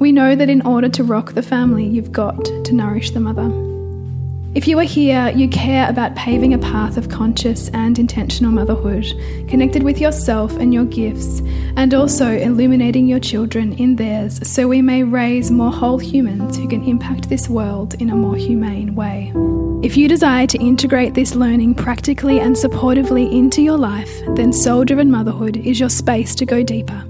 We know that in order to rock the family, you've got to nourish the mother. If you are here, you care about paving a path of conscious and intentional motherhood, connected with yourself and your gifts, and also illuminating your children in theirs so we may raise more whole humans who can impact this world in a more humane way. If you desire to integrate this learning practically and supportively into your life, then Soul Driven Motherhood is your space to go deeper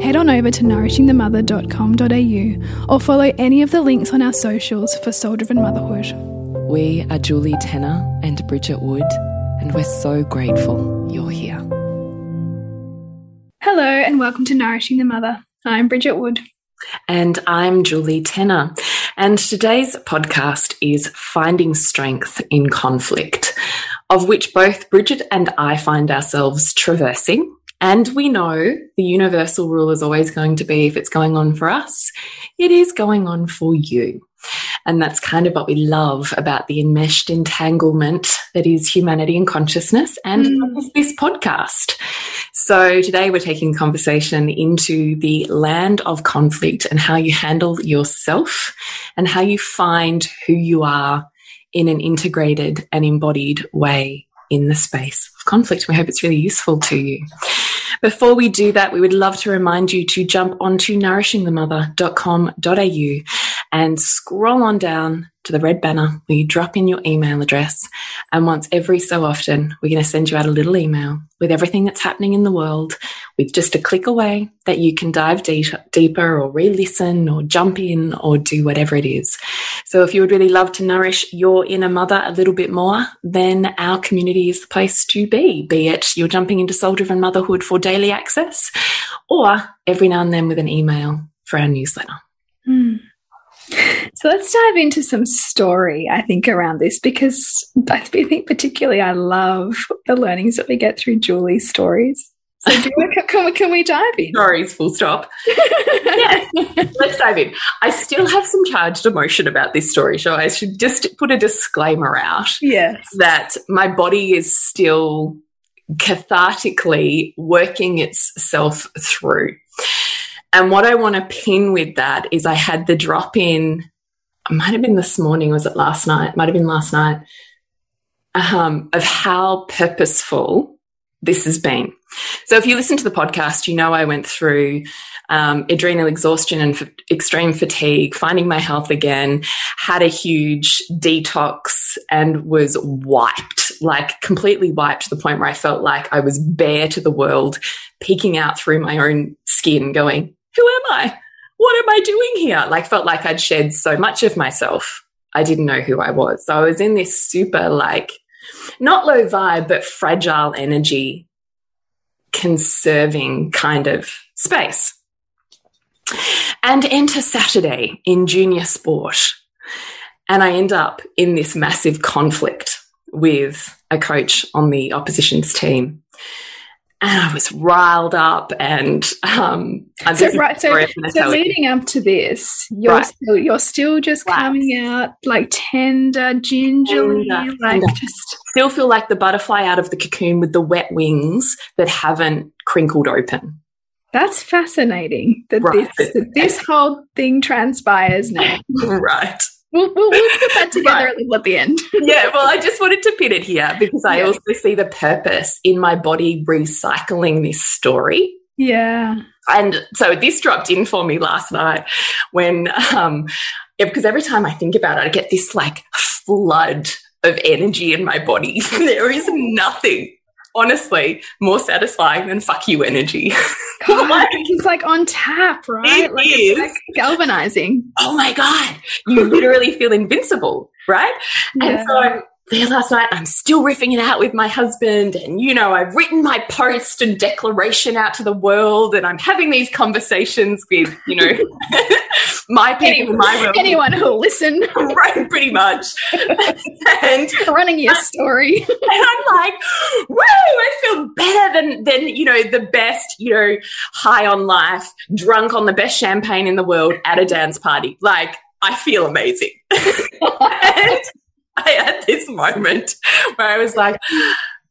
head on over to nourishingthemother.com.au or follow any of the links on our socials for Soul Driven Motherhood. We are Julie Tenner and Bridget Wood, and we're so grateful you're here. Hello, and welcome to Nourishing the Mother. I'm Bridget Wood. And I'm Julie Tenner. And today's podcast is Finding Strength in Conflict, of which both Bridget and I find ourselves traversing and we know the universal rule is always going to be if it's going on for us, it is going on for you. And that's kind of what we love about the enmeshed entanglement that is humanity and consciousness and mm. this podcast. So today we're taking conversation into the land of conflict and how you handle yourself and how you find who you are in an integrated and embodied way in the space of conflict. We hope it's really useful to you. Before we do that, we would love to remind you to jump onto nourishingthemother.com.au and scroll on down to the red banner where you drop in your email address. And once every so often, we're going to send you out a little email with everything that's happening in the world with just a click away that you can dive deep, deeper or re listen or jump in or do whatever it is. So if you would really love to nourish your inner mother a little bit more, then our community is the place to be, be it you're jumping into Soul Driven Motherhood for daily access or every now and then with an email for our newsletter. Mm. So let's dive into some story, I think, around this because I think particularly I love the learnings that we get through Julie's stories. So we, can, we, can we dive in? Stories, full stop. yes, let's dive in. I still have some charged emotion about this story, so I should just put a disclaimer out. Yes. That my body is still cathartically working itself through. And what I want to pin with that is I had the drop in, it might have been this morning, was it last night? Might have been last night, um, of how purposeful this has been. So if you listen to the podcast, you know I went through um, adrenal exhaustion and extreme fatigue, finding my health again, had a huge detox and was wiped, like completely wiped to the point where I felt like I was bare to the world, peeking out through my own skin, going, who am I? What am I doing here? Like, felt like I'd shed so much of myself. I didn't know who I was. So I was in this super, like, not low vibe, but fragile energy, conserving kind of space. And enter Saturday in junior sport. And I end up in this massive conflict with a coach on the opposition's team and I was riled up and um so, right, so, so leading up to this you're right. still you're still just coming out like tender gingerly tender, like tender. just still feel like the butterfly out of the cocoon with the wet wings that haven't crinkled open that's fascinating that right. this that this whole thing transpires now right We'll, we'll, we'll, put that together right. at the end. yeah, well, I just wanted to pin it here because I yeah. also see the purpose in my body recycling this story. Yeah. And so this dropped in for me last night when, um, yeah, because every time I think about it, I get this like flood of energy in my body. there is nothing honestly more satisfying than fuck you energy. God, like, it's like on tap, right? It like is. Like galvanizing. Oh my God. You literally feel invincible, right? Yeah. And so there last night. I'm still riffing it out with my husband. And, you know, I've written my post and declaration out to the world. And I'm having these conversations with, you know, my people, my world. Anyone who'll listen. right, pretty much. and running your story. and I'm like, woo, I feel better than than, you know, the best, you know, high on life, drunk on the best champagne in the world at a dance party. Like, I feel amazing. and I had this moment where I was like,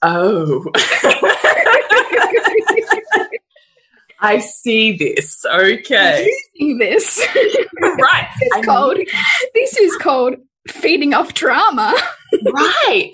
oh. I see this. Okay. See this. right. It's I called this is called feeding off drama. right.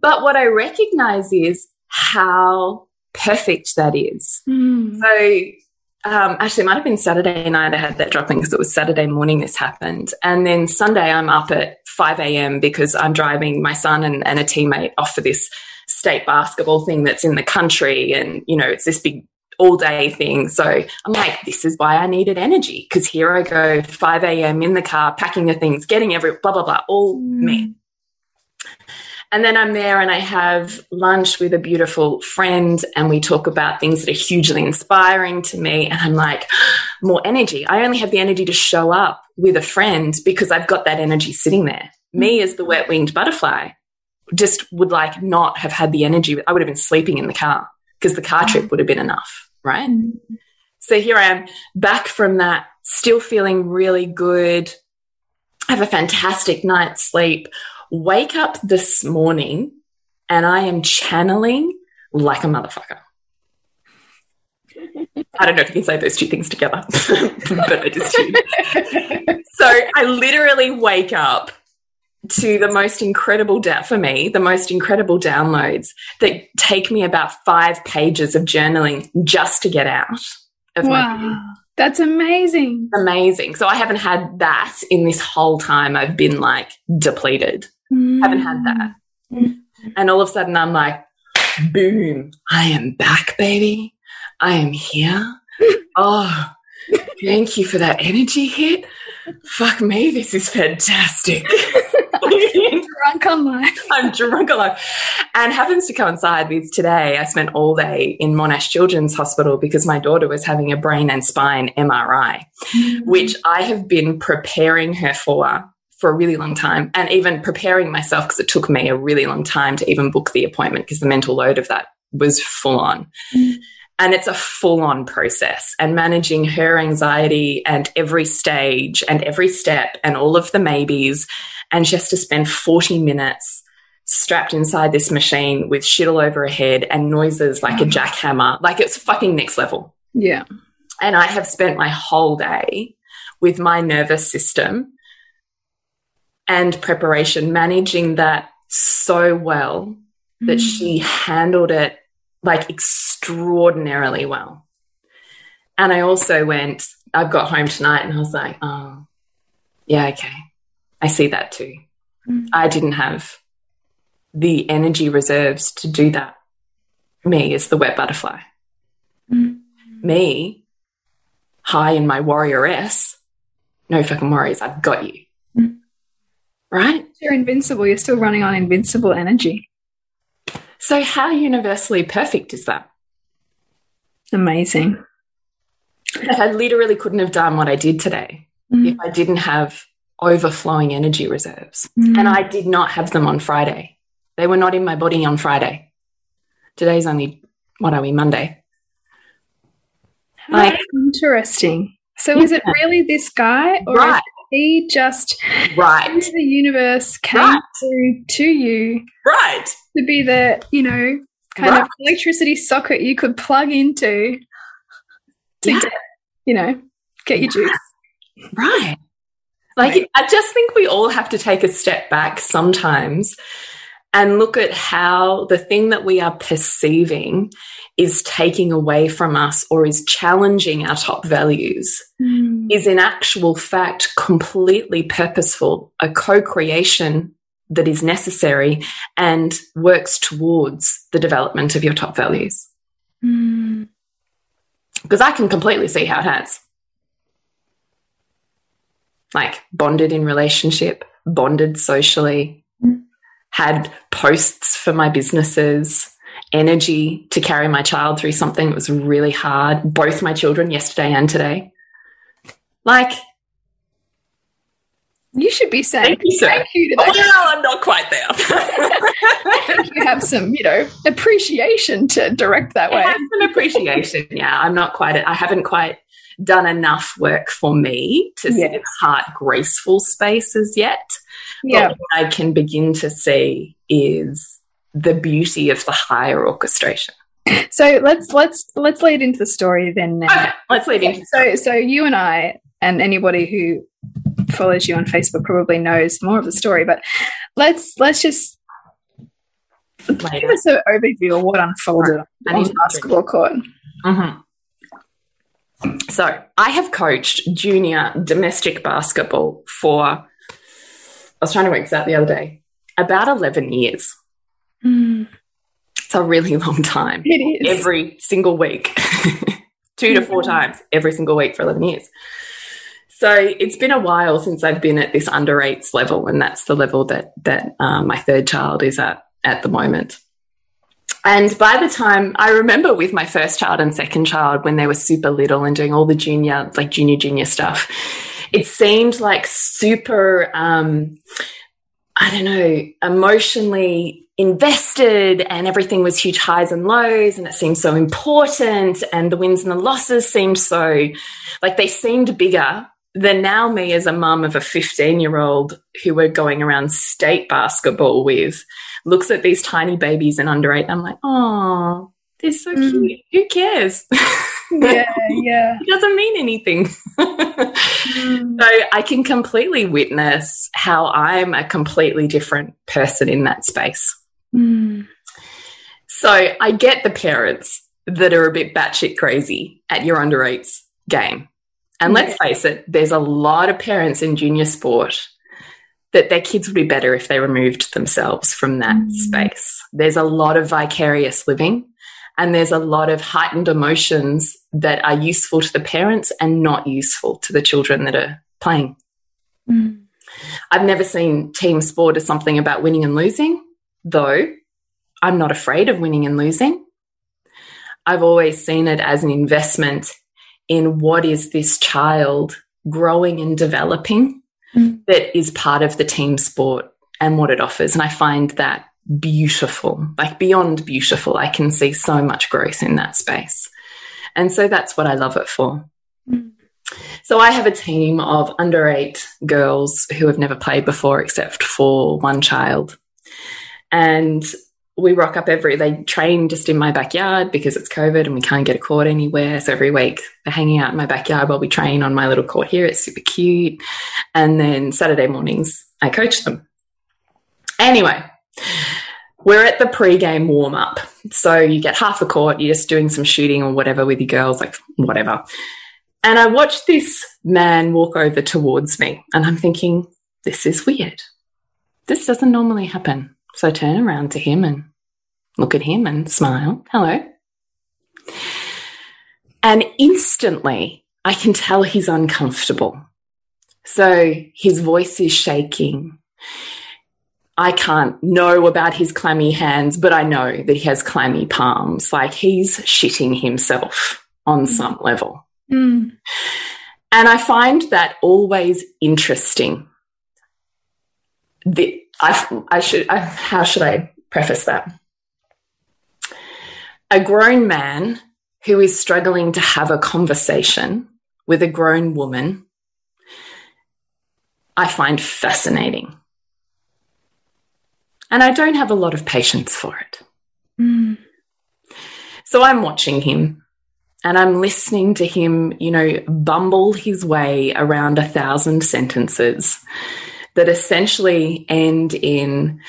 But what I recognize is how perfect that is. Mm. So, um, actually, it might have been Saturday night I had that dropping because it was Saturday morning this happened. And then Sunday, I'm up at 5 a.m. because I'm driving my son and, and a teammate off for this state basketball thing that's in the country. And, you know, it's this big all day thing. So I'm like, this is why I needed energy because here I go, 5 a.m. in the car, packing the things, getting every blah, blah, blah, all Mm. me. And then I'm there and I have lunch with a beautiful friend and we talk about things that are hugely inspiring to me. And I'm like, more energy. I only have the energy to show up with a friend because I've got that energy sitting there. Me mm. as the wet winged butterfly just would like not have had the energy. I would have been sleeping in the car because the car mm. trip would have been enough. Right. Mm. So here I am back from that, still feeling really good. I Have a fantastic night's sleep. Wake up this morning and I am channeling like a motherfucker. I don't know if you can say those two things together, but I just did. So I literally wake up to the most incredible da- for me, the most incredible downloads that take me about five pages of journaling just to get out of my Wow. That's amazing. amazing. So I haven't had that in this whole time. I've been like depleted. Haven't had that. Mm. And all of a sudden I'm like, boom, I am back, baby. I am here. Oh, thank you for that energy hit. Fuck me, this is fantastic. I'm Drunk on life. I'm drunk alive. And happens to coincide with today. I spent all day in Monash Children's Hospital because my daughter was having a brain and spine MRI, mm. which I have been preparing her for for a really long time and even preparing myself because it took me a really long time to even book the appointment because the mental load of that was full on. Mm. And it's a full on process and managing her anxiety and every stage and every step and all of the maybes. And she has to spend 40 minutes strapped inside this machine with shit all over her head and noises like a jackhammer. Like it's fucking next level. Yeah. And I have spent my whole day with my nervous system and preparation managing that so well that Mm. she handled it like extraordinarily well. And I also went, I got home tonight and I was like, oh, yeah, okay. I see that too. Mm. I didn't have the energy reserves to do that. Me as the wet butterfly. Mm. Me, high in my warrioress, no fucking worries, I've got you. Right? You're invincible. You're still running on invincible energy. So, how universally perfect is that? Amazing. I literally couldn't have done what I did today Mm. if I didn't have overflowing energy reserves. Mm. And I did not have them on Friday. They were not in my body on Friday. Today's only, what are we, Monday? How like- interesting. So is it really this guy, or is Right, he just right, into the universe came Right. through to you right. to be the you know kind Right. of electricity socket you could plug into to Yeah. get, you know get your juice. Right. Like, I just think we all have to take a step back sometimes and look at how the thing that we are perceiving is taking away from us or is challenging our top values Mm. is in actual fact completely purposeful, a co creation that is necessary and works towards the development of your top values. Mm. Because I can completely see how it has. Like bonded in relationship, bonded socially. Had posts for my businesses, energy to carry my child through something that was really hard. Both my children, yesterday and today. Like, You should be saying Thank you, sir. thank you to oh, Well. I'm not quite there. Think you have some, you know, appreciation to direct that I way. have some appreciation. Yeah, I'm not quite. I haven't quite done enough work for me to see Yeah. the heart graceful spaces yet. Yeah. But what I can begin to see is the beauty of the higher orchestration. So let's let's let's lead into the story then. Now. Okay, let's lead into So so you and I and anybody who follows you on Facebook probably knows more of the story, but let's let's just give us an overview of what unfolded I on the basketball court. Mhm. So I have coached junior domestic basketball for, I was trying to work this out the other day, about 11 years. It's a really long time. It is. Every single week, two to four times every single week for 11 years. So it's been a while since I've been at this under eights level, and that's the level that that um, my third child is at at the moment. And by the time I remember with my first child and second child, when they were super little and doing all the junior, like junior, junior stuff, it seemed like super, um, I don't know, emotionally invested and everything was huge highs and lows and it seemed so important and the wins and the losses seemed so like they seemed bigger than now me as a mum of a 15 year old who we're going around state basketball with looks at these tiny babies and under eight. I'm like, oh, they're so Mm. cute. Who cares? yeah, yeah. it doesn't mean anything. Mm. so I can completely witness how I'm a completely different person in that space. Mm. So I get the parents that are a bit batshit crazy at your under eights game. And let's face it, there's a lot of parents in junior sport that their kids would be better if they removed themselves from that Mm. space. There's a lot of vicarious living and there's a lot of heightened emotions that are useful to the parents and not useful to the children that are playing. Mm. I've never seen team sport as something about winning and losing, though I'm not afraid of winning and losing. I've always seen it as an investment in what is this child growing and developing Mm. that is part of the team sport and what it offers. And I find that beautiful, like beyond beautiful. I can see so much growth in that space. And so that's what I love it for. Mm. So I have a team of under eight girls who have never played before except for one child. And we rock up every, they train just in my backyard because it's COVID and we can't get a court anywhere. So every week they're hanging out in my backyard while we train on my little court here. It's super cute. And then Saturday mornings, I coach them. Anyway, we're at the pre-game warm up. So you get half a court, you're just doing some shooting or whatever with your girls, like whatever. And I watched this man walk over towards me, and I'm thinking, this is weird. This doesn't normally happen. So I turn around to him and look at him and smile. Hello. And instantly, I can tell he's uncomfortable. So his voice is shaking. I can't know about his clammy hands, but I know that he has clammy palms. Like he's shitting himself on some level. Mm. And I find that always interesting. The, I, I should, I, how should I preface that? A grown man who is struggling to have a conversation with a grown woman, I find fascinating. And I don't have a lot of patience for it. Mm. So I'm watching him and I'm listening to him, you know, bumble his way around a thousand sentences that essentially end in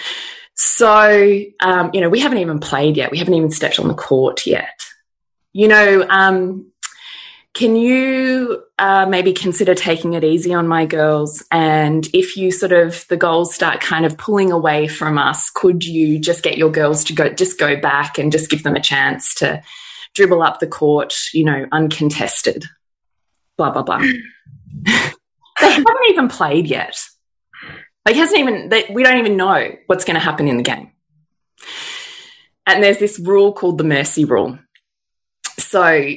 so, um, you know, we haven't even played yet. We haven't even stepped on the court yet. You know, um, can you uh, maybe consider taking it easy on my girls? And if you sort of the goals start kind of pulling away from us, could you just get your girls to go just go back and just give them a chance to dribble up the court, you know, uncontested? Blah blah blah. they haven't even played yet. Like hasn't even they, we don't even know what's going to happen in the game. And there's this rule called the mercy rule. So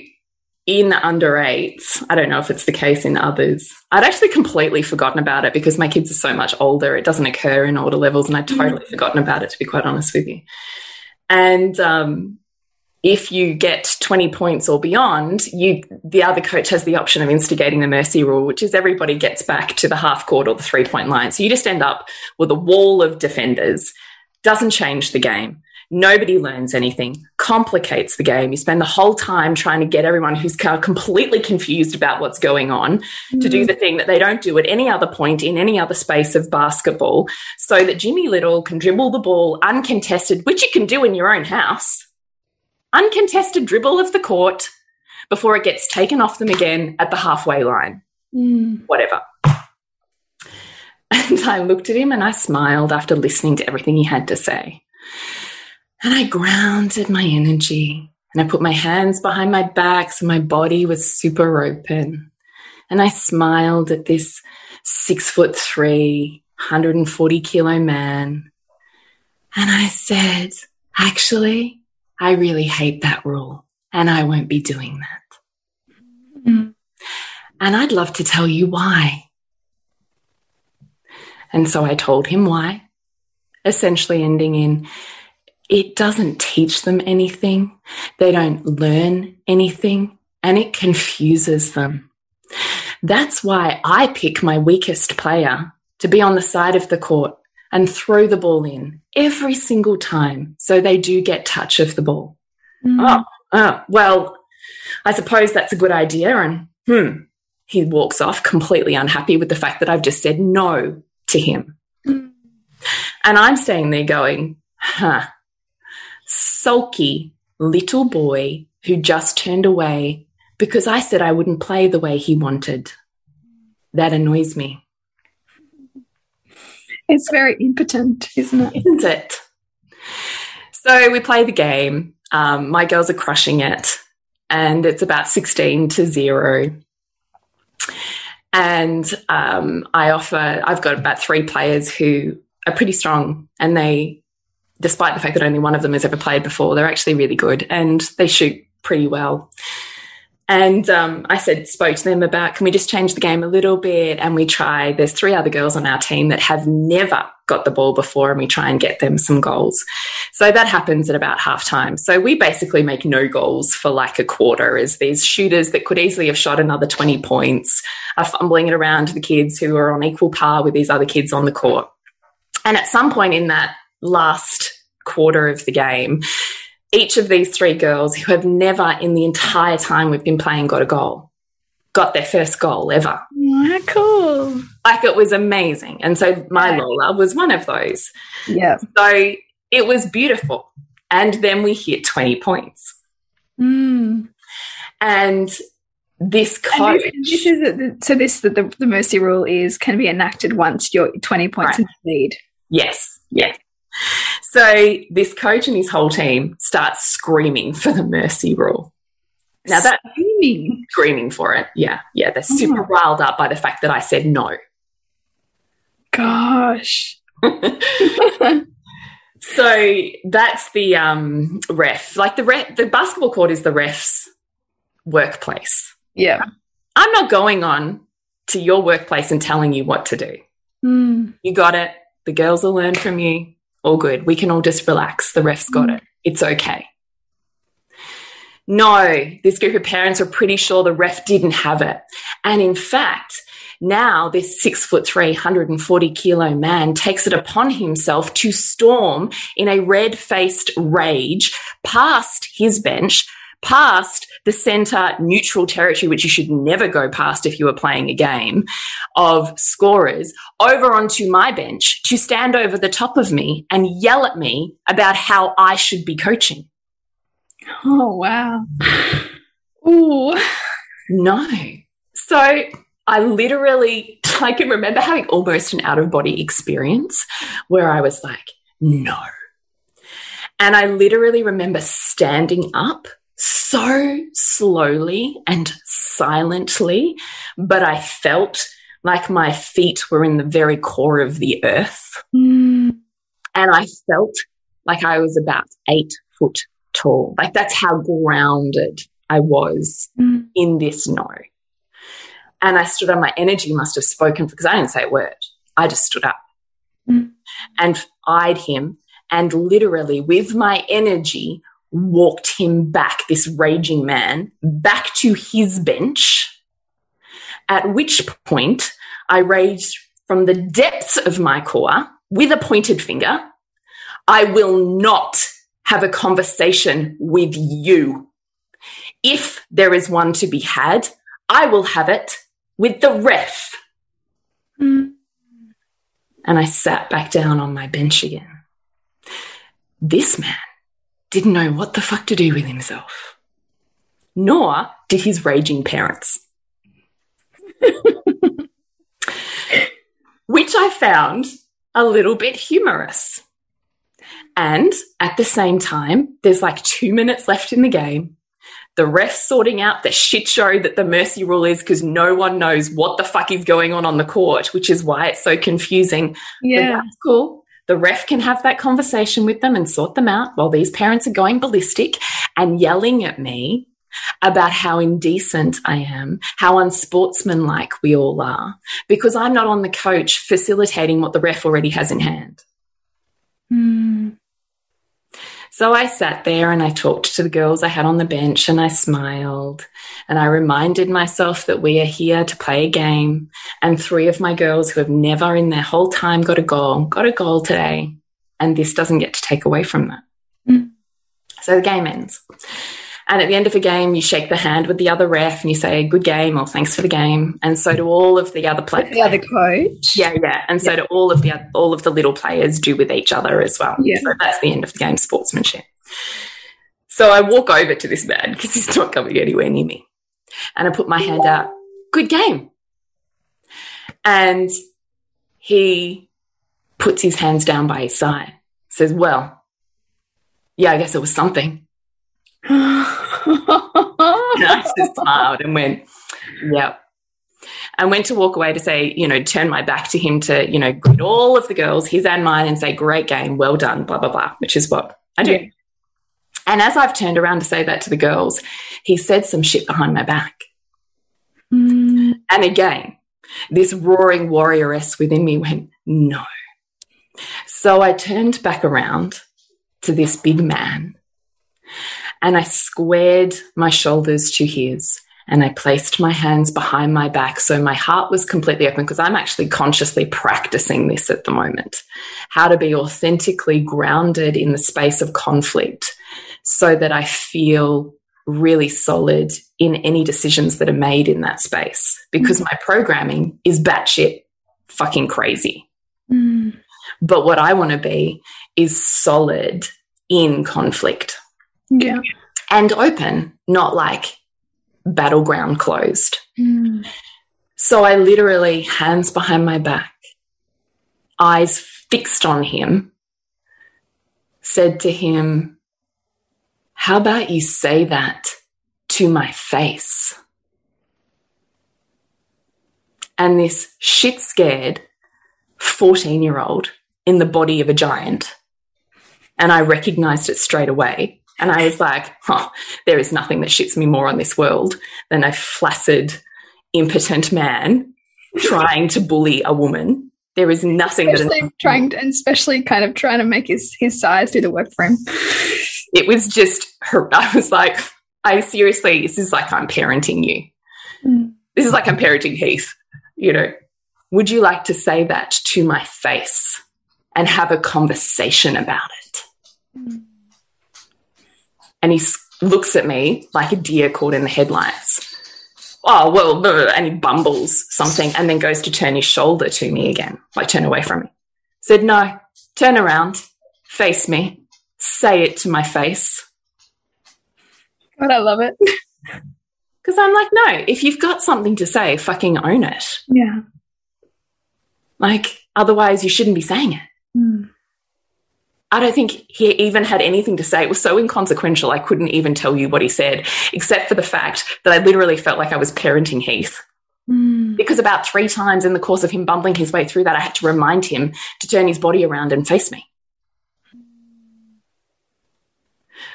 in under eights, I don't know if it's the case in others. I'd actually completely forgotten about it because my kids are so much older. It doesn't occur in older levels, and I'd totally mm forgotten about it, to be quite honest with you. And um, if you get 20 points or beyond, you the other coach has the option of instigating the mercy rule, which is everybody gets back to the half court or the three point line. So you just end up with a wall of defenders. Doesn't change the game. Nobody learns anything, complicates the game. You spend the whole time trying to get everyone who's completely confused about what's going on mm. to do mm-hmm. the thing that they don't do at any other point in any other space of basketball so that Jimmy Little can dribble the ball uncontested, which you can do in your own house uncontested dribble of the court before it gets taken off them again at the halfway line. Mm. Whatever. And I looked at him and I smiled after listening to everything he had to say. And I grounded my energy and I put my hands behind my back so my body was super open. And I smiled at this six foot three, 140 kilo man. And I said, actually, I really hate that rule and I won't be doing that. Mm. And I'd love to tell you why. And so I told him why, essentially ending in it doesn't teach them anything, they don't learn anything, and it confuses them. That's why I pick my weakest player to be on the side of the court and throw the ball in every single time so they do get touch of the ball. Mm. Oh, oh, well, I suppose that's a good idea. And hmm, he walks off completely unhappy with the fact that I've just said no to him. Mm. And I'm staying there going, huh, sulky little boy who just turned away because I said I wouldn't play the way he wanted. That annoys me. It's very impotent, isn't it? Isn't it? So we play the game. Um, my girls are crushing it, and it's about 16 to zero. And um, I offer, I've got about three players who are pretty strong, and they, despite the fact that only one of them has ever played before, they're actually really good and they shoot pretty well. And um, I said, spoke to them about, can we just change the game a little bit? And we try, there's three other girls on our team that have never got the ball before, and we try and get them some goals. So that happens at about halftime. So we basically make no goals for like a quarter as these shooters that could easily have shot another 20 points are fumbling it around to the kids who are on equal par with these other kids on the court. And at some point in that last quarter of the game, each of these three girls who have never in the entire time we've been playing got a goal got their first goal ever. Cool. Like it was amazing. And so my. Lola was one of those. Yeah. So it was beautiful. And then we hit 20 points. Mm. And this coach. And this, this, is a, so this the, the, the mercy rule is can be enacted once you're 20 points right. in the lead. Yes. Yes. So this coach and his whole team start screaming for the mercy rule. Now that screaming, screaming for it, yeah, yeah, they're super oh. riled up by the fact that I said no. Gosh. so that's the um, ref. Like the ref, the basketball court is the ref's workplace. Yeah, I'm not going on to your workplace and telling you what to do. Mm. You got it. The girls will learn from you all good. We can all just relax. The ref's got mm. it. It's okay. No, this group of parents are pretty sure the ref didn't have it. And in fact, now this six foot three, 140 kilo man takes it upon himself to storm in a red faced rage past his bench past the center neutral territory, which you should never go past if you were playing a game of scorers, over onto my bench to stand over the top of me and yell at me about how I should be coaching. Oh, wow. Ooh. No. So I literally, I can remember having almost an out of body experience where I was like, no. And I literally remember standing up so slowly and silently, but I felt like my feet were in the very core of the earth. Mm. And I felt like I was about eight foot tall. Like that's how grounded I was Mm. in this no. And I stood up, my energy must have spoken because I didn't say a word. I just stood up Mm. and eyed him and literally, with my energy, walked him back, this raging man, back to his bench. At which point, I raised from the depths of my core with a pointed finger, I will not have a conversation with you. If there is one to be had, I will have it with the ref. Mm. And I sat back down on my bench again. This man didn't know what the fuck to do with himself, nor did his raging parents. Which I found a little bit humorous. And at the same time, there's like two minutes left in the game. The ref sorting out the shit show that the mercy rule is because no one knows what the fuck is going on on the court, which is why it's so confusing. But Yeah. that's cool. The ref can have that conversation with them and sort them out while these parents are going ballistic and yelling at me about how indecent I am, how unsportsmanlike we all are, because I'm not on the coach facilitating what the ref already has in hand. Mm. So I sat there and I talked to the girls I had on the bench and I smiled and I reminded myself that we are here to play a game. And three of my girls who have never in their whole time got a goal, got a goal today. And this doesn't get to take away from that. Mm. So the game ends. And at the end of a game, you shake the hand with the other ref and you say, good game or thanks for the game. And so do all of the other players. The other coach. Yeah, yeah, and so do all of the all of the little players do with each other as well. Yeah. So that's the end of the game sportsmanship. So I walk over to this man because he's not coming anywhere near me, and I put my hand out. Good game, and he puts his hands down by his side. Says, "Well, yeah, I guess it was something." And I just smiled and went, "Yep." and went to walk away to say, you know, turn my back to him to, you know, greet all of the girls, his and mine, and say, great game, well done, blah, blah, blah, which is what I do. Yeah. And as I've turned around to say that to the girls, he said some shit behind my back. Mm. And again, this roaring warrioress within me went, no. So I turned back around to this big man and I squared my shoulders to his and I placed my hands behind my back so my heart was completely open because I'm actually consciously practicing this at the moment. How to be authentically grounded in the space of conflict so that I feel really solid in any decisions that are made in that space because my programming is batshit fucking crazy. Mm. But what I want to be is solid in conflict Yeah. and open, not like battleground closed. Mm. So I literally, hands behind my back, eyes fixed on him, said to him, How about you say that to my face? And this shit scared 14 year old in the body of a giant. And I recognized it straight away. And I was like, huh, there is nothing that shits me more on this world than a flaccid, impotent man trying to bully a woman. There is nothing Especially that trying to, and especially kind of trying to make his his size do the work for him. it was just. I was like, I seriously, this is like I'm parenting you. Mm. This is like I'm parenting Heath. You know, would you like to say that to my face and have a conversation about it? Mm. And he looks at me like a deer caught in the headlights. Oh, well, blah, blah, blah, and he bumbles something and then goes to turn his shoulder to me again, like turn away from me. Said, no, turn around, face me, say it to my face. God, I love it. Because I'm like, no, if you've got something to say, fucking own it. Yeah. Like, otherwise, you shouldn't be saying it. Mm. I don't think he even had anything to say. It was so inconsequential, I couldn't even tell you what he said, except for the fact that I literally felt like I was parenting Heath. Mm. Because about three times in the course of him bumbling his way through that, I had to remind him to turn his body around and face me.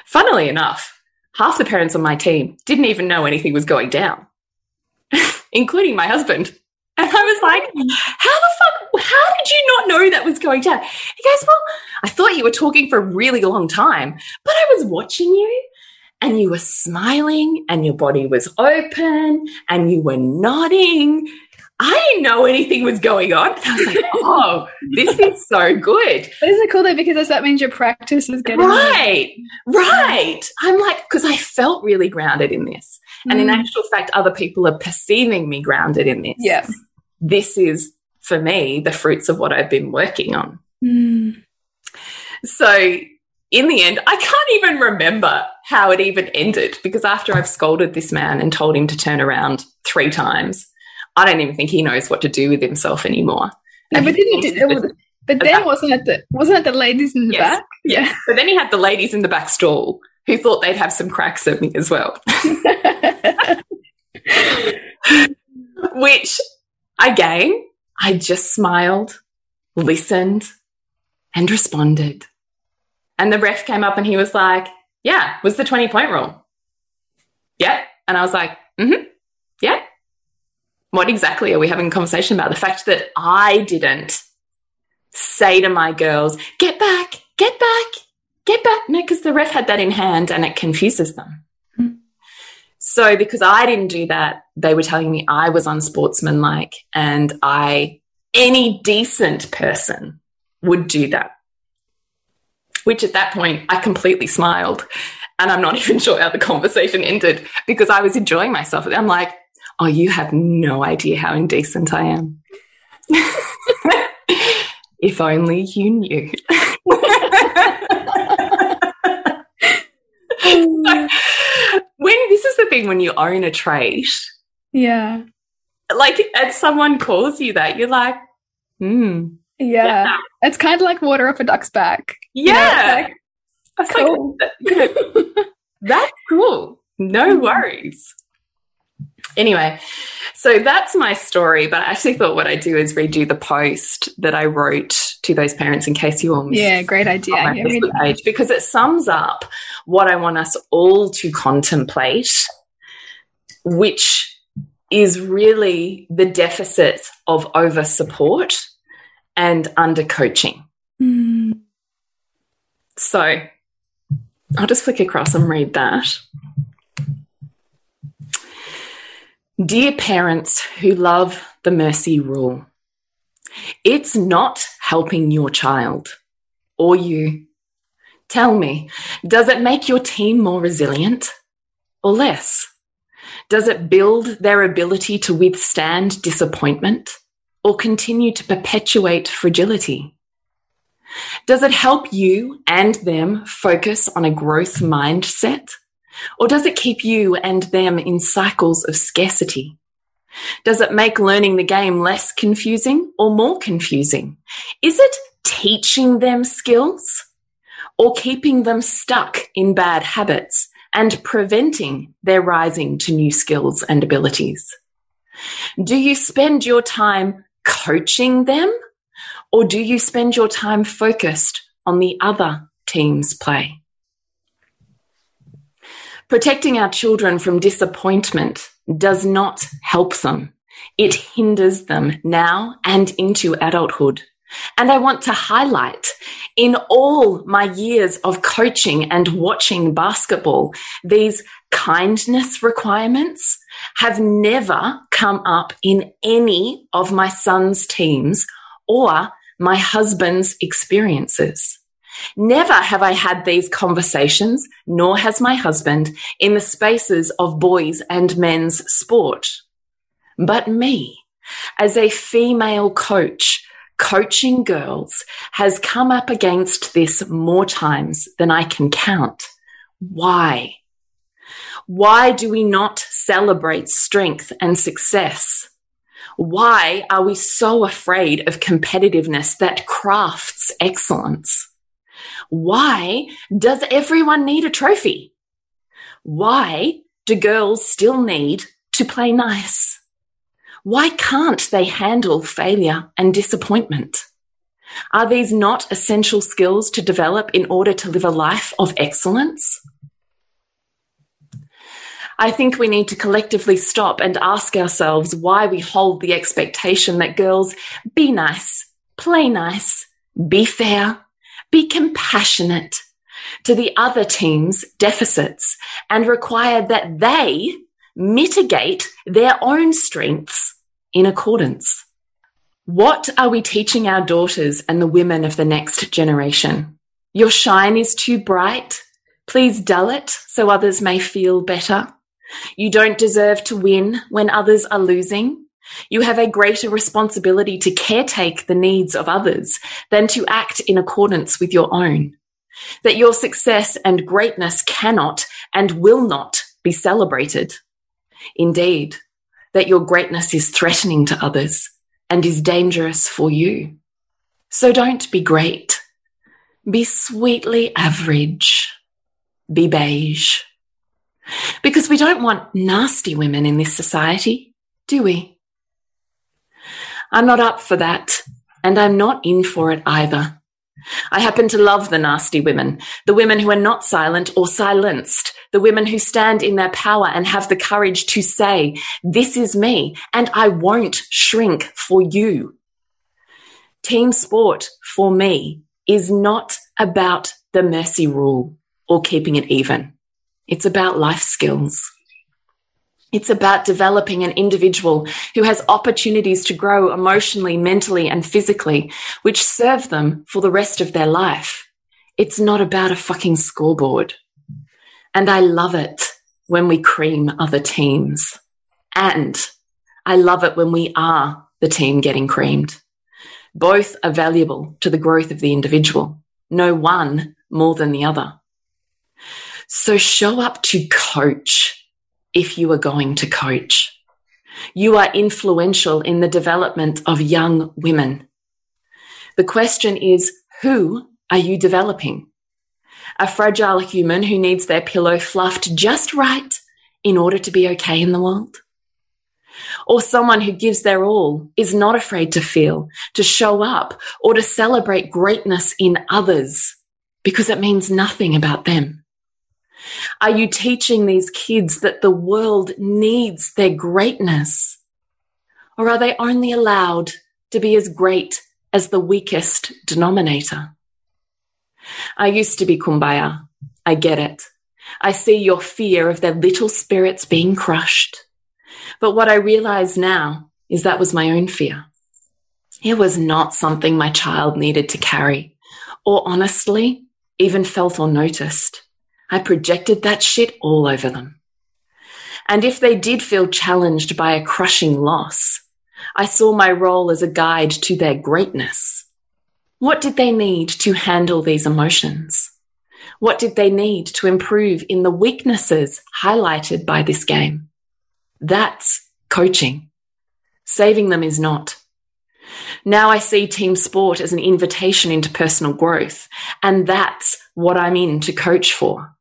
Funnily enough, half the parents on my team didn't even know anything was going down, including my husband. And I was like, how the fuck, how did you not know that was going down? He goes, well, I thought you were talking for a really long time, but I was watching you and you were smiling and your body was open and you were nodding. I didn't know anything was going on. I was like, oh, this is so good. Isn't it cool though? Because that means your practice is getting right, right. I'm like, because I felt really grounded in this. Mm. And in mm. actual fact, other people are perceiving me grounded in this. Yes. This is, for me, the fruits of what I've been working on. Mm. So in the end, I can't even remember how it even ended because after I've scolded this man and told him to turn around three times, I don't even think he knows what to do with himself anymore. No, but didn't it, was, but then wasn't it the wasn't it the ladies in the yes. back? Yeah. But then he had the ladies in the back stall who thought they'd have some cracks at me as well. Which again, I just smiled, listened, and responded. And the ref came up and he was like, Yeah, was the 20 point rule. Yeah. And I was like, Mm hmm. Yeah. What exactly are we having a conversation about? The fact that I didn't say to my girls, Get back, get back, get back. No, because the ref had that in hand and it confuses them. So, because I didn't do that, they were telling me I was unsportsmanlike and I, any decent person would do that which at that point I completely smiled. And I'm not even sure how the conversation ended because I was enjoying myself. I'm like, oh, you have no idea how indecent I am. if only you knew. when this is the thing when you own a trait. Yeah. Like, and someone calls you that, you're like, hmm. Yeah. yeah. It's kind of like water off a duck's back. Yeah. You know, like, cool. Like, that's cool. No mm-hmm. worries. Anyway, so that's my story, but I actually thought what I'd do is redo the post that I wrote to those parents in case you all missed. Yeah, great idea. Yeah, page because it sums up what I want us all to contemplate, which is really the deficit of over support and under coaching. Mm. So I'll just flick across and read that. Dear parents who love the mercy rule, it's not helping your child or you. Tell me, does it make your team more resilient or less? Does it build their ability to withstand disappointment or continue to perpetuate fragility? Does it help you and them focus on a growth mindset? Or does it keep you and them in cycles of scarcity? Does it make learning the game less confusing or more confusing? Is it teaching them skills or keeping them stuck in bad habits and preventing their rising to new skills and abilities? Do you spend your time coaching them or do you spend your time focused on the other team's play? Protecting our children from disappointment does not help them. It hinders them now and into adulthood. And I want to highlight in all my years of coaching and watching basketball, these kindness requirements have never come up in any of my son's teams or my husband's experiences. Never have I had these conversations, nor has my husband, in the spaces of boys and men's sport. But me, as a female coach, coaching girls, has come up against this more times than I can count. Why? Why do we not celebrate strength and success? Why are we so afraid of competitiveness that crafts excellence? Why does everyone need a trophy? Why do girls still need to play nice? Why can't they handle failure and disappointment? Are these not essential skills to develop in order to live a life of excellence? I think we need to collectively stop and ask ourselves why we hold the expectation that girls be nice, play nice, be fair, be compassionate to the other team's deficits and require that they mitigate their own strengths in accordance. What are we teaching our daughters and the women of the next generation? Your shine is too bright. Please dull it so others may feel better. You don't deserve to win when others are losing. You have a greater responsibility to caretake the needs of others than to act in accordance with your own. That your success and greatness cannot and will not be celebrated. Indeed, that your greatness is threatening to others and is dangerous for you. So don't be great. Be sweetly average. Be beige. Because we don't want nasty women in this society, do we? I'm not up for that, and I'm not in for it either. I happen to love the nasty women, the women who are not silent or silenced, the women who stand in their power and have the courage to say, this is me and I won't shrink for you. Team sport for me is not about the mercy rule or keeping it even. It's about life skills. It's about developing an individual who has opportunities to grow emotionally, mentally, and physically, which serve them for the rest of their life. It's not about a fucking scoreboard. And I love it when we cream other teams. And I love it when we are the team getting creamed. Both are valuable to the growth of the individual. No one more than the other. So show up to coach if you are going to coach. You are influential in the development of young women. The question is, who are you developing? A fragile human who needs their pillow fluffed just right in order to be okay in the world? Or someone who gives their all, is not afraid to feel, to show up, or to celebrate greatness in others because it means nothing about them? Are you teaching these kids that the world needs their greatness? Or are they only allowed to be as great as the weakest denominator? I used to be kumbaya. I get it. I see your fear of their little spirits being crushed. But what I realize now is that was my own fear. It was not something my child needed to carry, or honestly, even felt or noticed. I projected that shit all over them. And if they did feel challenged by a crushing loss, I saw my role as a guide to their greatness. What did they need to handle these emotions? What did they need to improve in the weaknesses highlighted by this game? That's coaching. Saving them is not. Now I see team sport as an invitation into personal growth, and that's what I'm in to coach for.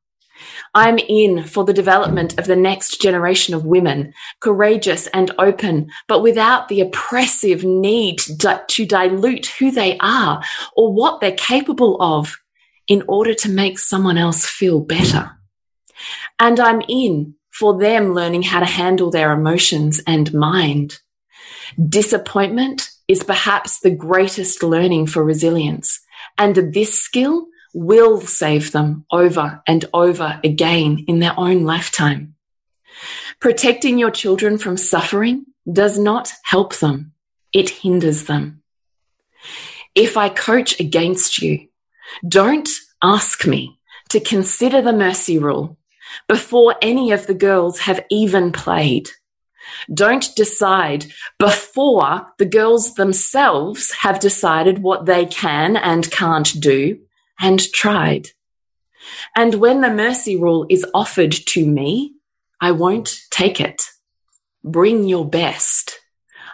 I'm in for the development of the next generation of women, courageous and open, but without the oppressive need to dilute who they are or what they're capable of in order to make someone else feel better. And I'm in for them learning how to handle their emotions and mind. Disappointment is perhaps the greatest learning for resilience. And this skill will save them over and over again in their own lifetime. Protecting your children from suffering does not help them. It hinders them. If I coach against you, don't ask me to consider the mercy rule before any of the girls have even played. Don't decide before the girls themselves have decided what they can and can't do and tried. And when the mercy rule is offered to me, I won't take it. Bring your best.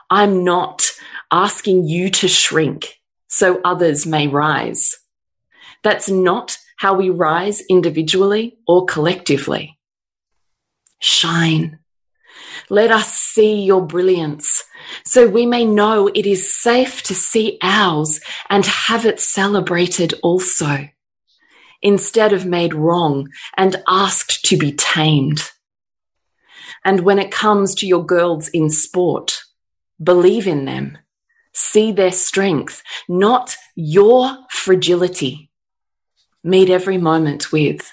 I'm not asking you to shrink so others may rise. That's not how we rise individually or collectively. Shine. Let us see your brilliance so we may know it is safe to see ours and have it celebrated also, instead of made wrong and asked to be tamed. And when it comes to your girls in sport, believe in them. See their strength, not your fragility. Meet every moment with,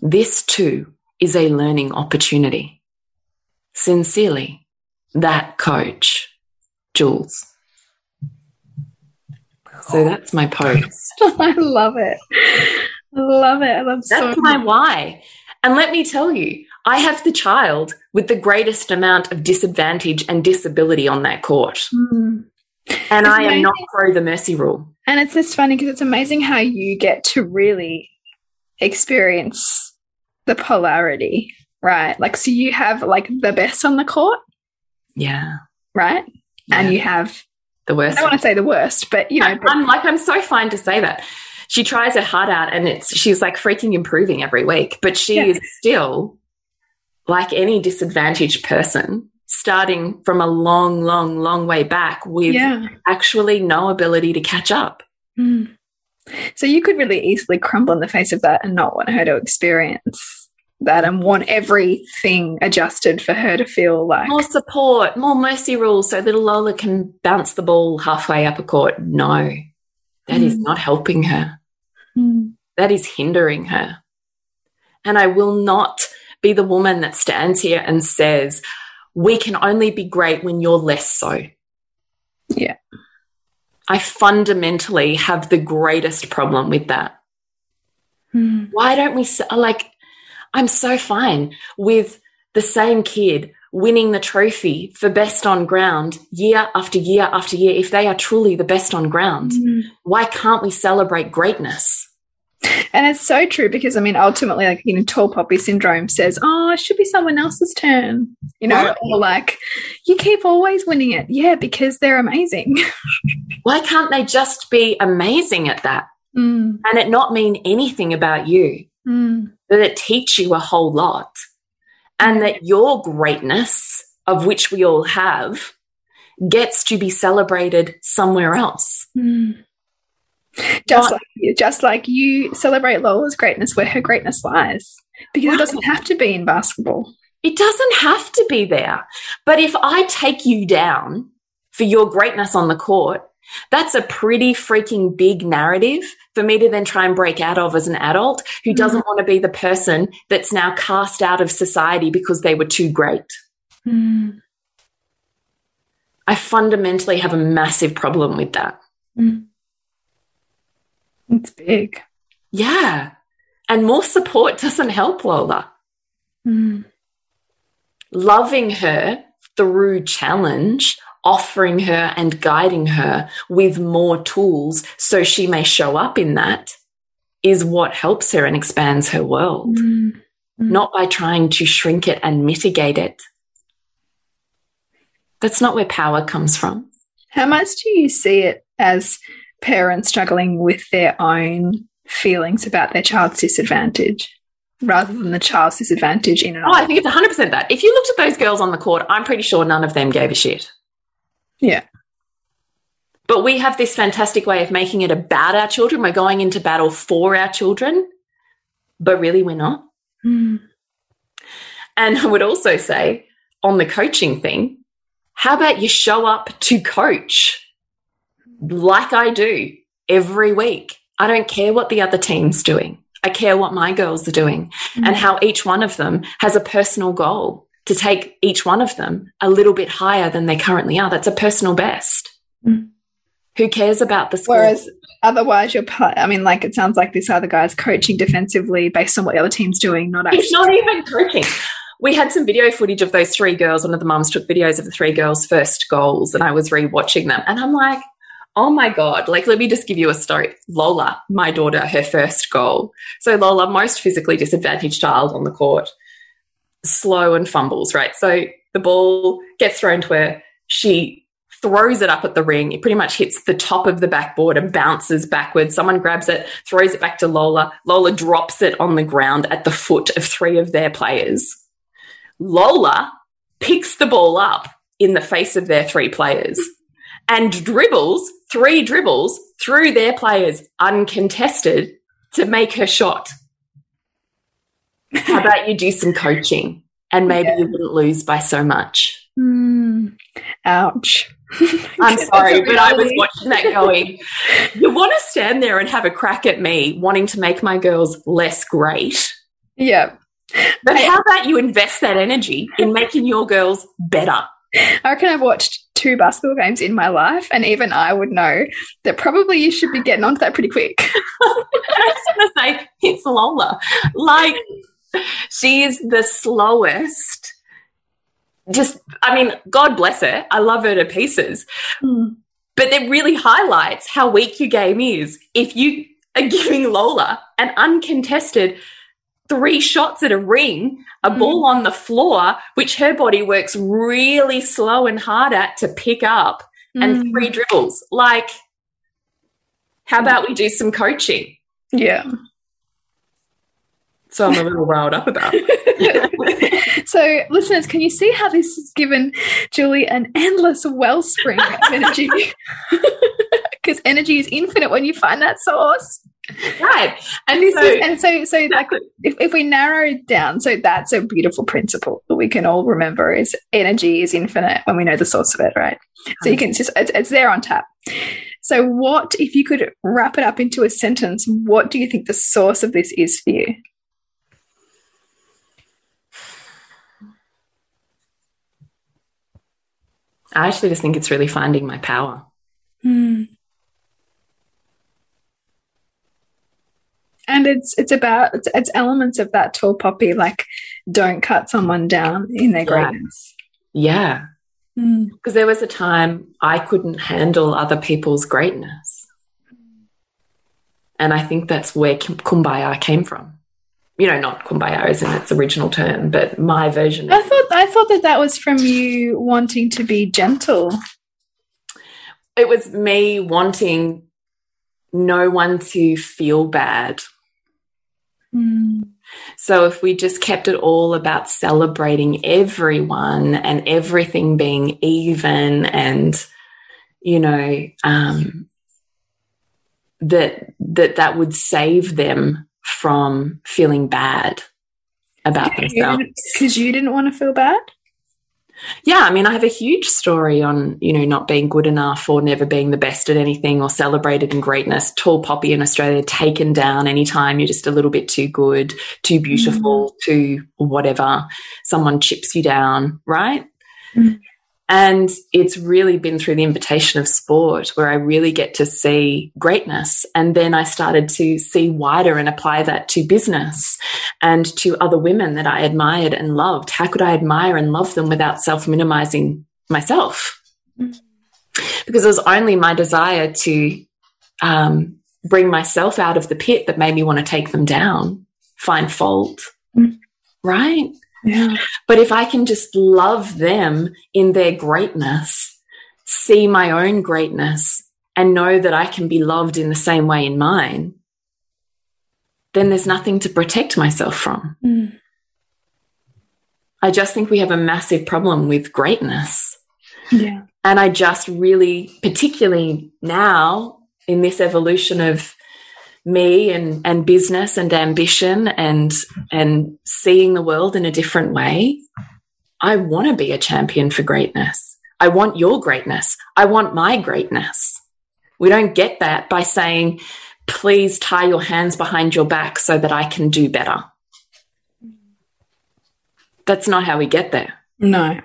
this too is a learning opportunity. Sincerely, that coach, Jules. So that's my post. I love it. I love it. I love That's so my why. And let me tell you, I have the child with the greatest amount of disadvantage and disability on that court. Mm. And It's I am not amazing. pro the mercy rule. And it's just funny because it's amazing how you get to really experience the polarity, right? Like, so you have like the best on the court, Yeah. right? And you have, The I worst. don't want to say the worst, but you know, but I'm like, I'm so fine to say that. She tries her heart out and it's, she's like freaking improving every week, but she Yeah. is still like any disadvantaged person starting from a long, long, long way back with yeah. actually no ability to catch up. Mm. So you could really easily crumble in the face of that and not want her to experience that and want everything adjusted for her to feel like, More support, more mercy rules so little Lola can bounce the ball halfway up a court. No, that is Mm. not helping her. Mm. That is hindering her. And I will not be the woman that stands here and says, we can only be great when you're less so. Yeah. I fundamentally have the greatest problem with that. Mm. Why don't we, like, I'm so fine with the same kid winning the trophy for best on ground year after year after year if they are truly the best on ground. Mm. Why can't we celebrate greatness? And it's so true because I mean, ultimately, like you know, tall poppy syndrome says, "Oh, it should be someone else's turn," you know, Right. or like, "You keep always winning it." Yeah, because they're amazing. Why can't they just be amazing at that Mm, and it not mean anything about you? Mm, That it teach you a whole lot and that your greatness, of which we all have, gets to be celebrated somewhere else. mm. Just Not- like you, just like you celebrate Lola's greatness where her greatness lies, because it doesn't have to be in basketball. It doesn't have to be there. But if I take you down for your greatness on the court, that's a pretty freaking big narrative for me to then try and break out of as an adult who Mhm. doesn't want to be the person that's now cast out of society because they were too great. Mm, I fundamentally have a massive problem with that. mm. It's big. Yeah. And more support doesn't help Lola. Mm, Loving her through challenge, offering her and guiding her with more tools so she may show up in that is what helps her and expands her world, mm, mm. not by trying to shrink it and mitigate it. That's not where power comes from. How much do you see it as parents struggling with their own feelings about their child's disadvantage rather than the child's disadvantage in and Oh, I think it's 100% that. If you looked at those girls on the court, I'm pretty sure none of them gave a shit. Yeah. But we have this fantastic way of making it about our children. We're going into battle for our children, but really we're not. Mm, And I would also say on the coaching thing, how about you show up to coach like I do every week? I don't care what the other team's doing. I care what my girls are doing Mm. and how each one of them has a personal goal to take each one of them a little bit higher than they currently are. That's a personal best. Mm. Who cares about the score? Whereas otherwise, you're, I mean, like it sounds like this other guy's coaching defensively based on what the other team's doing, not actually. It's not even coaching. We had some video footage of those three girls. One of the mums took videos of the three girls' first goals, and I was rewatching them. And I'm like, oh my God. Like, let me just give you a story. Lola, my daughter, her first goal. So, Lola, most physically disadvantaged child on the court, slow and fumbles, right? So, the ball gets thrown to her. She throws it up at the ring. It pretty much hits the top of the backboard and bounces backwards. Someone grabs it, throws it back to Lola. Lola drops it on the ground at the foot of three of their players. Lola picks the ball up in the face of their three players and dribbles three dribbles through their players uncontested to make her shot. How about you do some coaching? and maybe yeah. you wouldn't lose by so much. Mm. Ouch. I'm sorry, but I was watching that going, you want to stand there and have a crack at me wanting to make my girls less great. Yeah. But how about you invest that energy in making your girls better? I reckon I've watched two basketball games in my life, and even I would know that probably you should be getting onto that pretty quick. I was going to say, it's Lola. Like, she is the slowest. Just, I mean, God bless her. I love her to pieces. Mm. But it really highlights how weak your game is. If you are giving Lola an uncontested three shots at a ring, a mm. ball on the floor, which her body works really slow and hard at to pick up, mm. and three dribbles. Like, how about we do some coaching? Yeah. So I'm a little riled up about. so, listeners, can you see how this has given Julie an endless wellspring of energy? Because energy is infinite when you find that source. Right. And, and so, is, and so, so like, if, if we narrow it down, so that's a beautiful principle that we can all remember is energy is infinite when we know the source of it, right? So you can just, it's, it's there on tap. So, what, if you could wrap it up into a sentence, what do you think the source of this is for you? I actually just think it's really finding my power. Mm. And it's it's about it's, it's, elements of that tall poppy, like don't cut someone down in their greatness. Yeah, because mm. there was a time I couldn't handle other people's greatness, and I think that's where kumbaya came from you know, not kumbaya is in its original term, but my version. I thought I thought that that was from you wanting to be gentle. It was me wanting no one to feel bad. Mm. So if we just kept it all about celebrating everyone and everything being even and you know um, that that that would save them from feeling bad about themselves. Because you didn't want to feel bad? Yeah, I mean, I have a huge story on, you know, not being good enough or never being the best at anything or celebrated in greatness. Tall poppy in Australia, taken down anytime you're just a little bit too good, too beautiful, mm. too whatever. Someone chips you down, right? Mm. And it's really been through the invitation of sport where I really get to see greatness. And then I started to see wider and apply that to business and to other women that I admired and loved. How could I admire and love them without self minimizing myself? Because it was only my desire to um, bring myself out of the pit that made me want to take them down, find fault, mm. right? Yeah. But if I can just love them in their greatness, see my own greatness, and know that I can be loved in the same way in mine, then there's nothing to protect myself from. Mm. I just think we have a massive problem with greatness. Yeah. And I just really, particularly now in this evolution of me and and business and ambition and and seeing the world in a different way i want to be a champion for greatness. I want your greatness. I want my greatness. We don't get that by saying please tie your hands behind your back so that i can do better. That's not how we get there. No.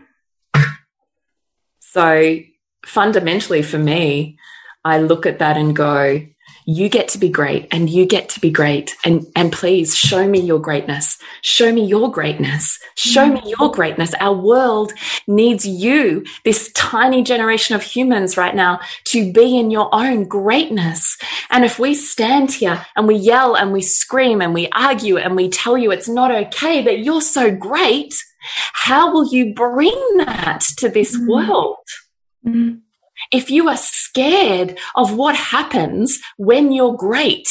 So fundamentally for me i look at that and go you get to be great and you get to be great. And and please show me your greatness. Show me your greatness. Show me your greatness. Our world needs you this tiny generation of humans right now to be in your own greatness. And if we stand here and we yell and we scream and we argue and we tell you it's not okay that you're so great how will you bring that to this mm. world? Mm if you are scared of what happens when you're great.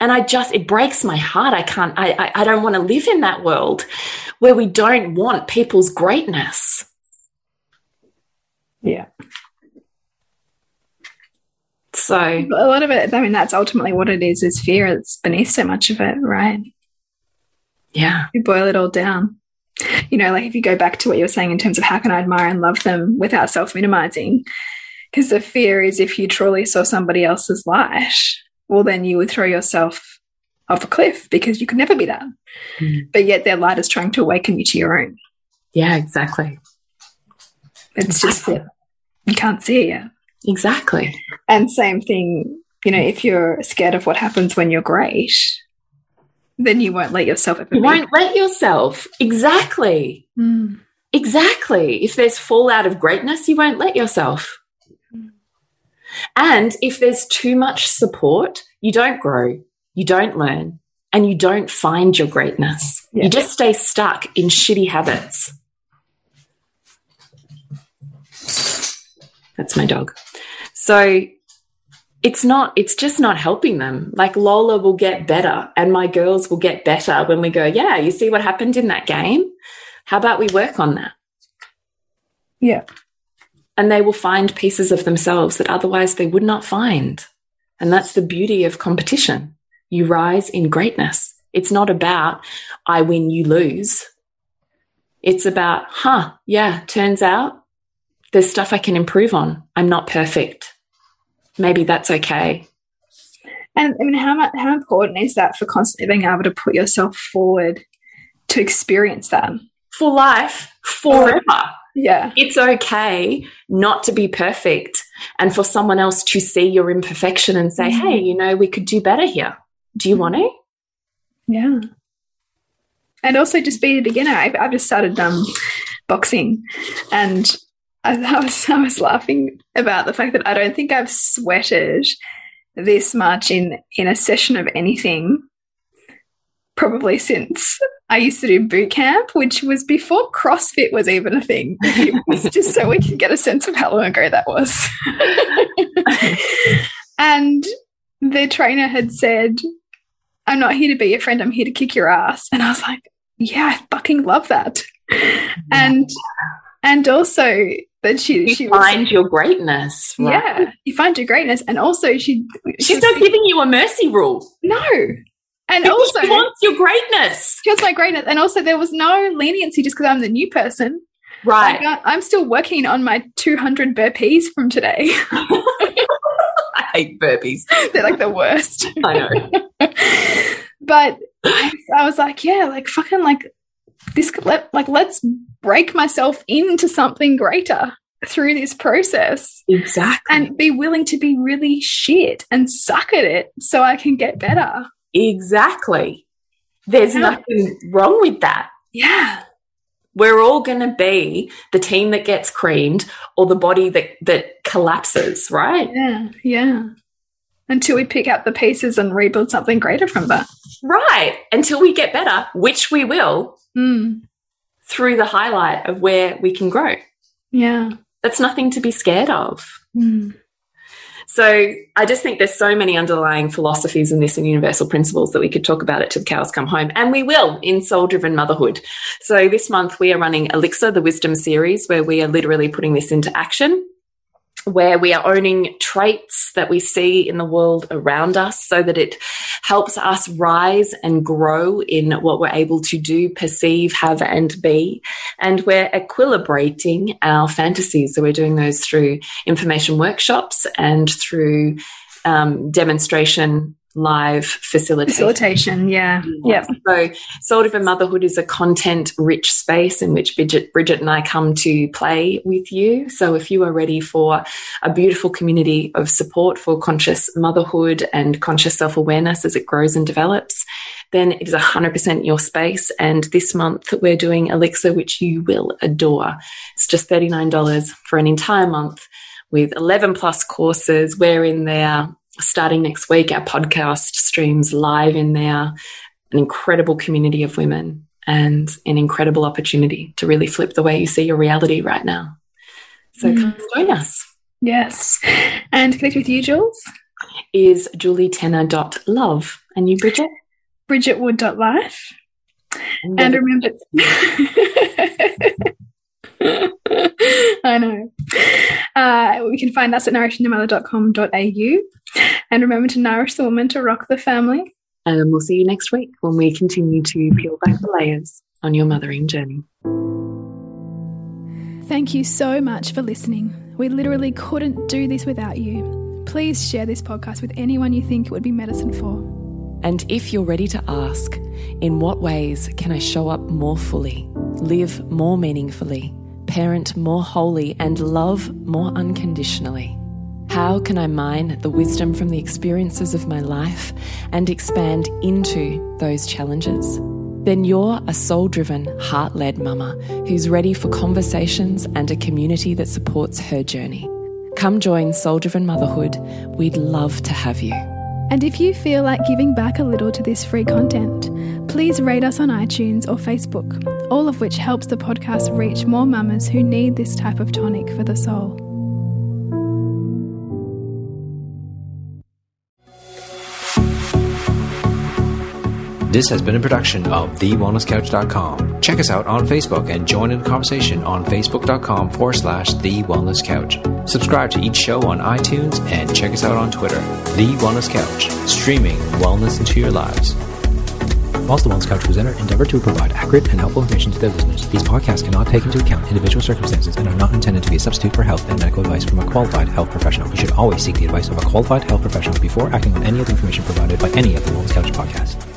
And I just, it breaks my heart. I can't, I, I, I don't want to live in that world where we don't want people's greatness. Yeah. So a lot of it, I mean, that's ultimately what it is, is fear. It's beneath so much of it, right? Yeah. You boil it all down. You know, like if you go back to what you were saying in terms of how can I admire and love them without self minimizing, because the fear is if you truly saw somebody else's light, well, then you would throw yourself off a cliff because you could never be that. Mm. But yet their light is trying to awaken you to your own. Yeah, exactly. It's exactly. just that you can't see it yet. Exactly. And same thing, you know, if you're scared of what happens when you're great, then you won't let yourself You won't let yourself. Exactly. Mm. Exactly. If there's fallout of greatness, you won't let yourself. And if there's too much support, you don't grow, you don't learn, and you don't find your greatness. Yeah. You just stay stuck in shitty habits. That's my dog. So it's not, it's just not helping them. Like Lola will get better and my girls will get better when we go, yeah, you see what happened in that game? How about we work on that? Yeah. And they will find pieces of themselves that otherwise they would not find. And that's the beauty of competition. You rise in greatness. It's not about I win, you lose. It's about, huh, yeah, turns out there's stuff I can improve on. I'm not perfect. Maybe that's okay. And I mean, how much, how important is that for constantly being able to put yourself forward to experience that for life forever? Yeah, it's okay not to be perfect, and for someone else to see your imperfection and say, mm -hmm. "Hey, you know, we could do better here. Do you want to?" Yeah, and also just be a beginner. I've, I've just started um, boxing, and I was, I was laughing about the fact that I don't think I've sweated this much in, in a session of anything probably since I used to do boot camp, which was before CrossFit was even a thing. It was just so we can get a sense of how long ago that was. and the trainer had said, I'm not here to be your friend, I'm here to kick your ass. And I was like, yeah, I fucking love that. And and also that she you she find was, your greatness. Right? Yeah, you find your greatness, and also she she's not giving you a mercy rule. No, and also she wants your greatness. She wants my greatness, and also there was no leniency just because I'm the new person. Right, like, I'm still working on my 200 burpees from today. I hate burpees. They're like the worst. I know. but I, I was like, yeah, like fucking like this let like let's break myself into something greater through this process. Exactly. And be willing to be really shit and suck at it so i can get better. Exactly. There's yeah. nothing wrong with that. Yeah. We're all going to be the team that gets creamed or the body that that collapses right? Yeah yeah. Until we pick up the pieces and rebuild something greater from that. Right. Until we get better which we will mm. through the highlight of where we can grow. Yeah. That's nothing to be scared of. Mm. So I just think there's so many underlying philosophies in this and universal principles that we could talk about it till the cows come home. And we will in Soul Driven Motherhood. So this month we are running Elixir, the wisdom series, where we are literally putting this into action where we are owning traits that we see in the world around us so that it helps us rise and grow in what we're able to do, perceive, have, and be. And we're equilibrating our fantasies. So we're doing those through information workshops and through um, demonstration live facilitation. Facilitation, yeah. Yeah. So Soul Driven Motherhood is a content rich space in which Bridget, Bridget and I come to play with you. So if you are ready for a beautiful community of support for conscious motherhood and conscious self awareness as it grows and develops, then it is 100% your space. And this month we're doing Elixir, which you will adore. It's just $39 for an entire month with 11 plus courses. We're in there starting next week, our podcast streams live in there, an incredible community of women and an incredible opportunity to really flip the way you see your reality right now. So mm. come join us. Yes. And connect with you, Jules? Is julietenner.love. And you, Bridget? bridgetwood.life. And, and remember, I know. Uh, we can find us at nourishingthemother.com.au. And remember to nourish the woman to rock the family. And we'll see you next week when we continue to peel back the layers on your mothering journey. Thank you so much for listening. We literally couldn't do this without you. Please share this podcast with anyone you think it would be medicine for. And if you're ready to ask, in what ways can I show up more fully, live more meaningfully, parent more wholly, and love more unconditionally? How can I mine the wisdom from the experiences of my life and expand into those challenges? Then you're a soul driven, heart led mama who's ready for conversations and a community that supports her journey. Come join Soul Driven Motherhood. We'd love to have you. And if you feel like giving back a little to this free content, please rate us on iTunes or Facebook, all of which helps the podcast reach more mamas who need this type of tonic for the soul. This has been a production of TheWellnessCouch.com. Check us out on Facebook and join in the conversation on Facebook.com forward slash The Wellness Couch. Subscribe to each show on iTunes and check us out on Twitter. The Wellness Couch, streaming wellness into your lives. Whilst the Wellness Couch presenter endeavor to provide accurate and helpful information to their listeners, these podcasts cannot take into account individual circumstances and are not intended to be a substitute for health and medical advice from a qualified health professional. You should always seek the advice of a qualified health professional before acting on any of the information provided by any of the Wellness Couch podcasts.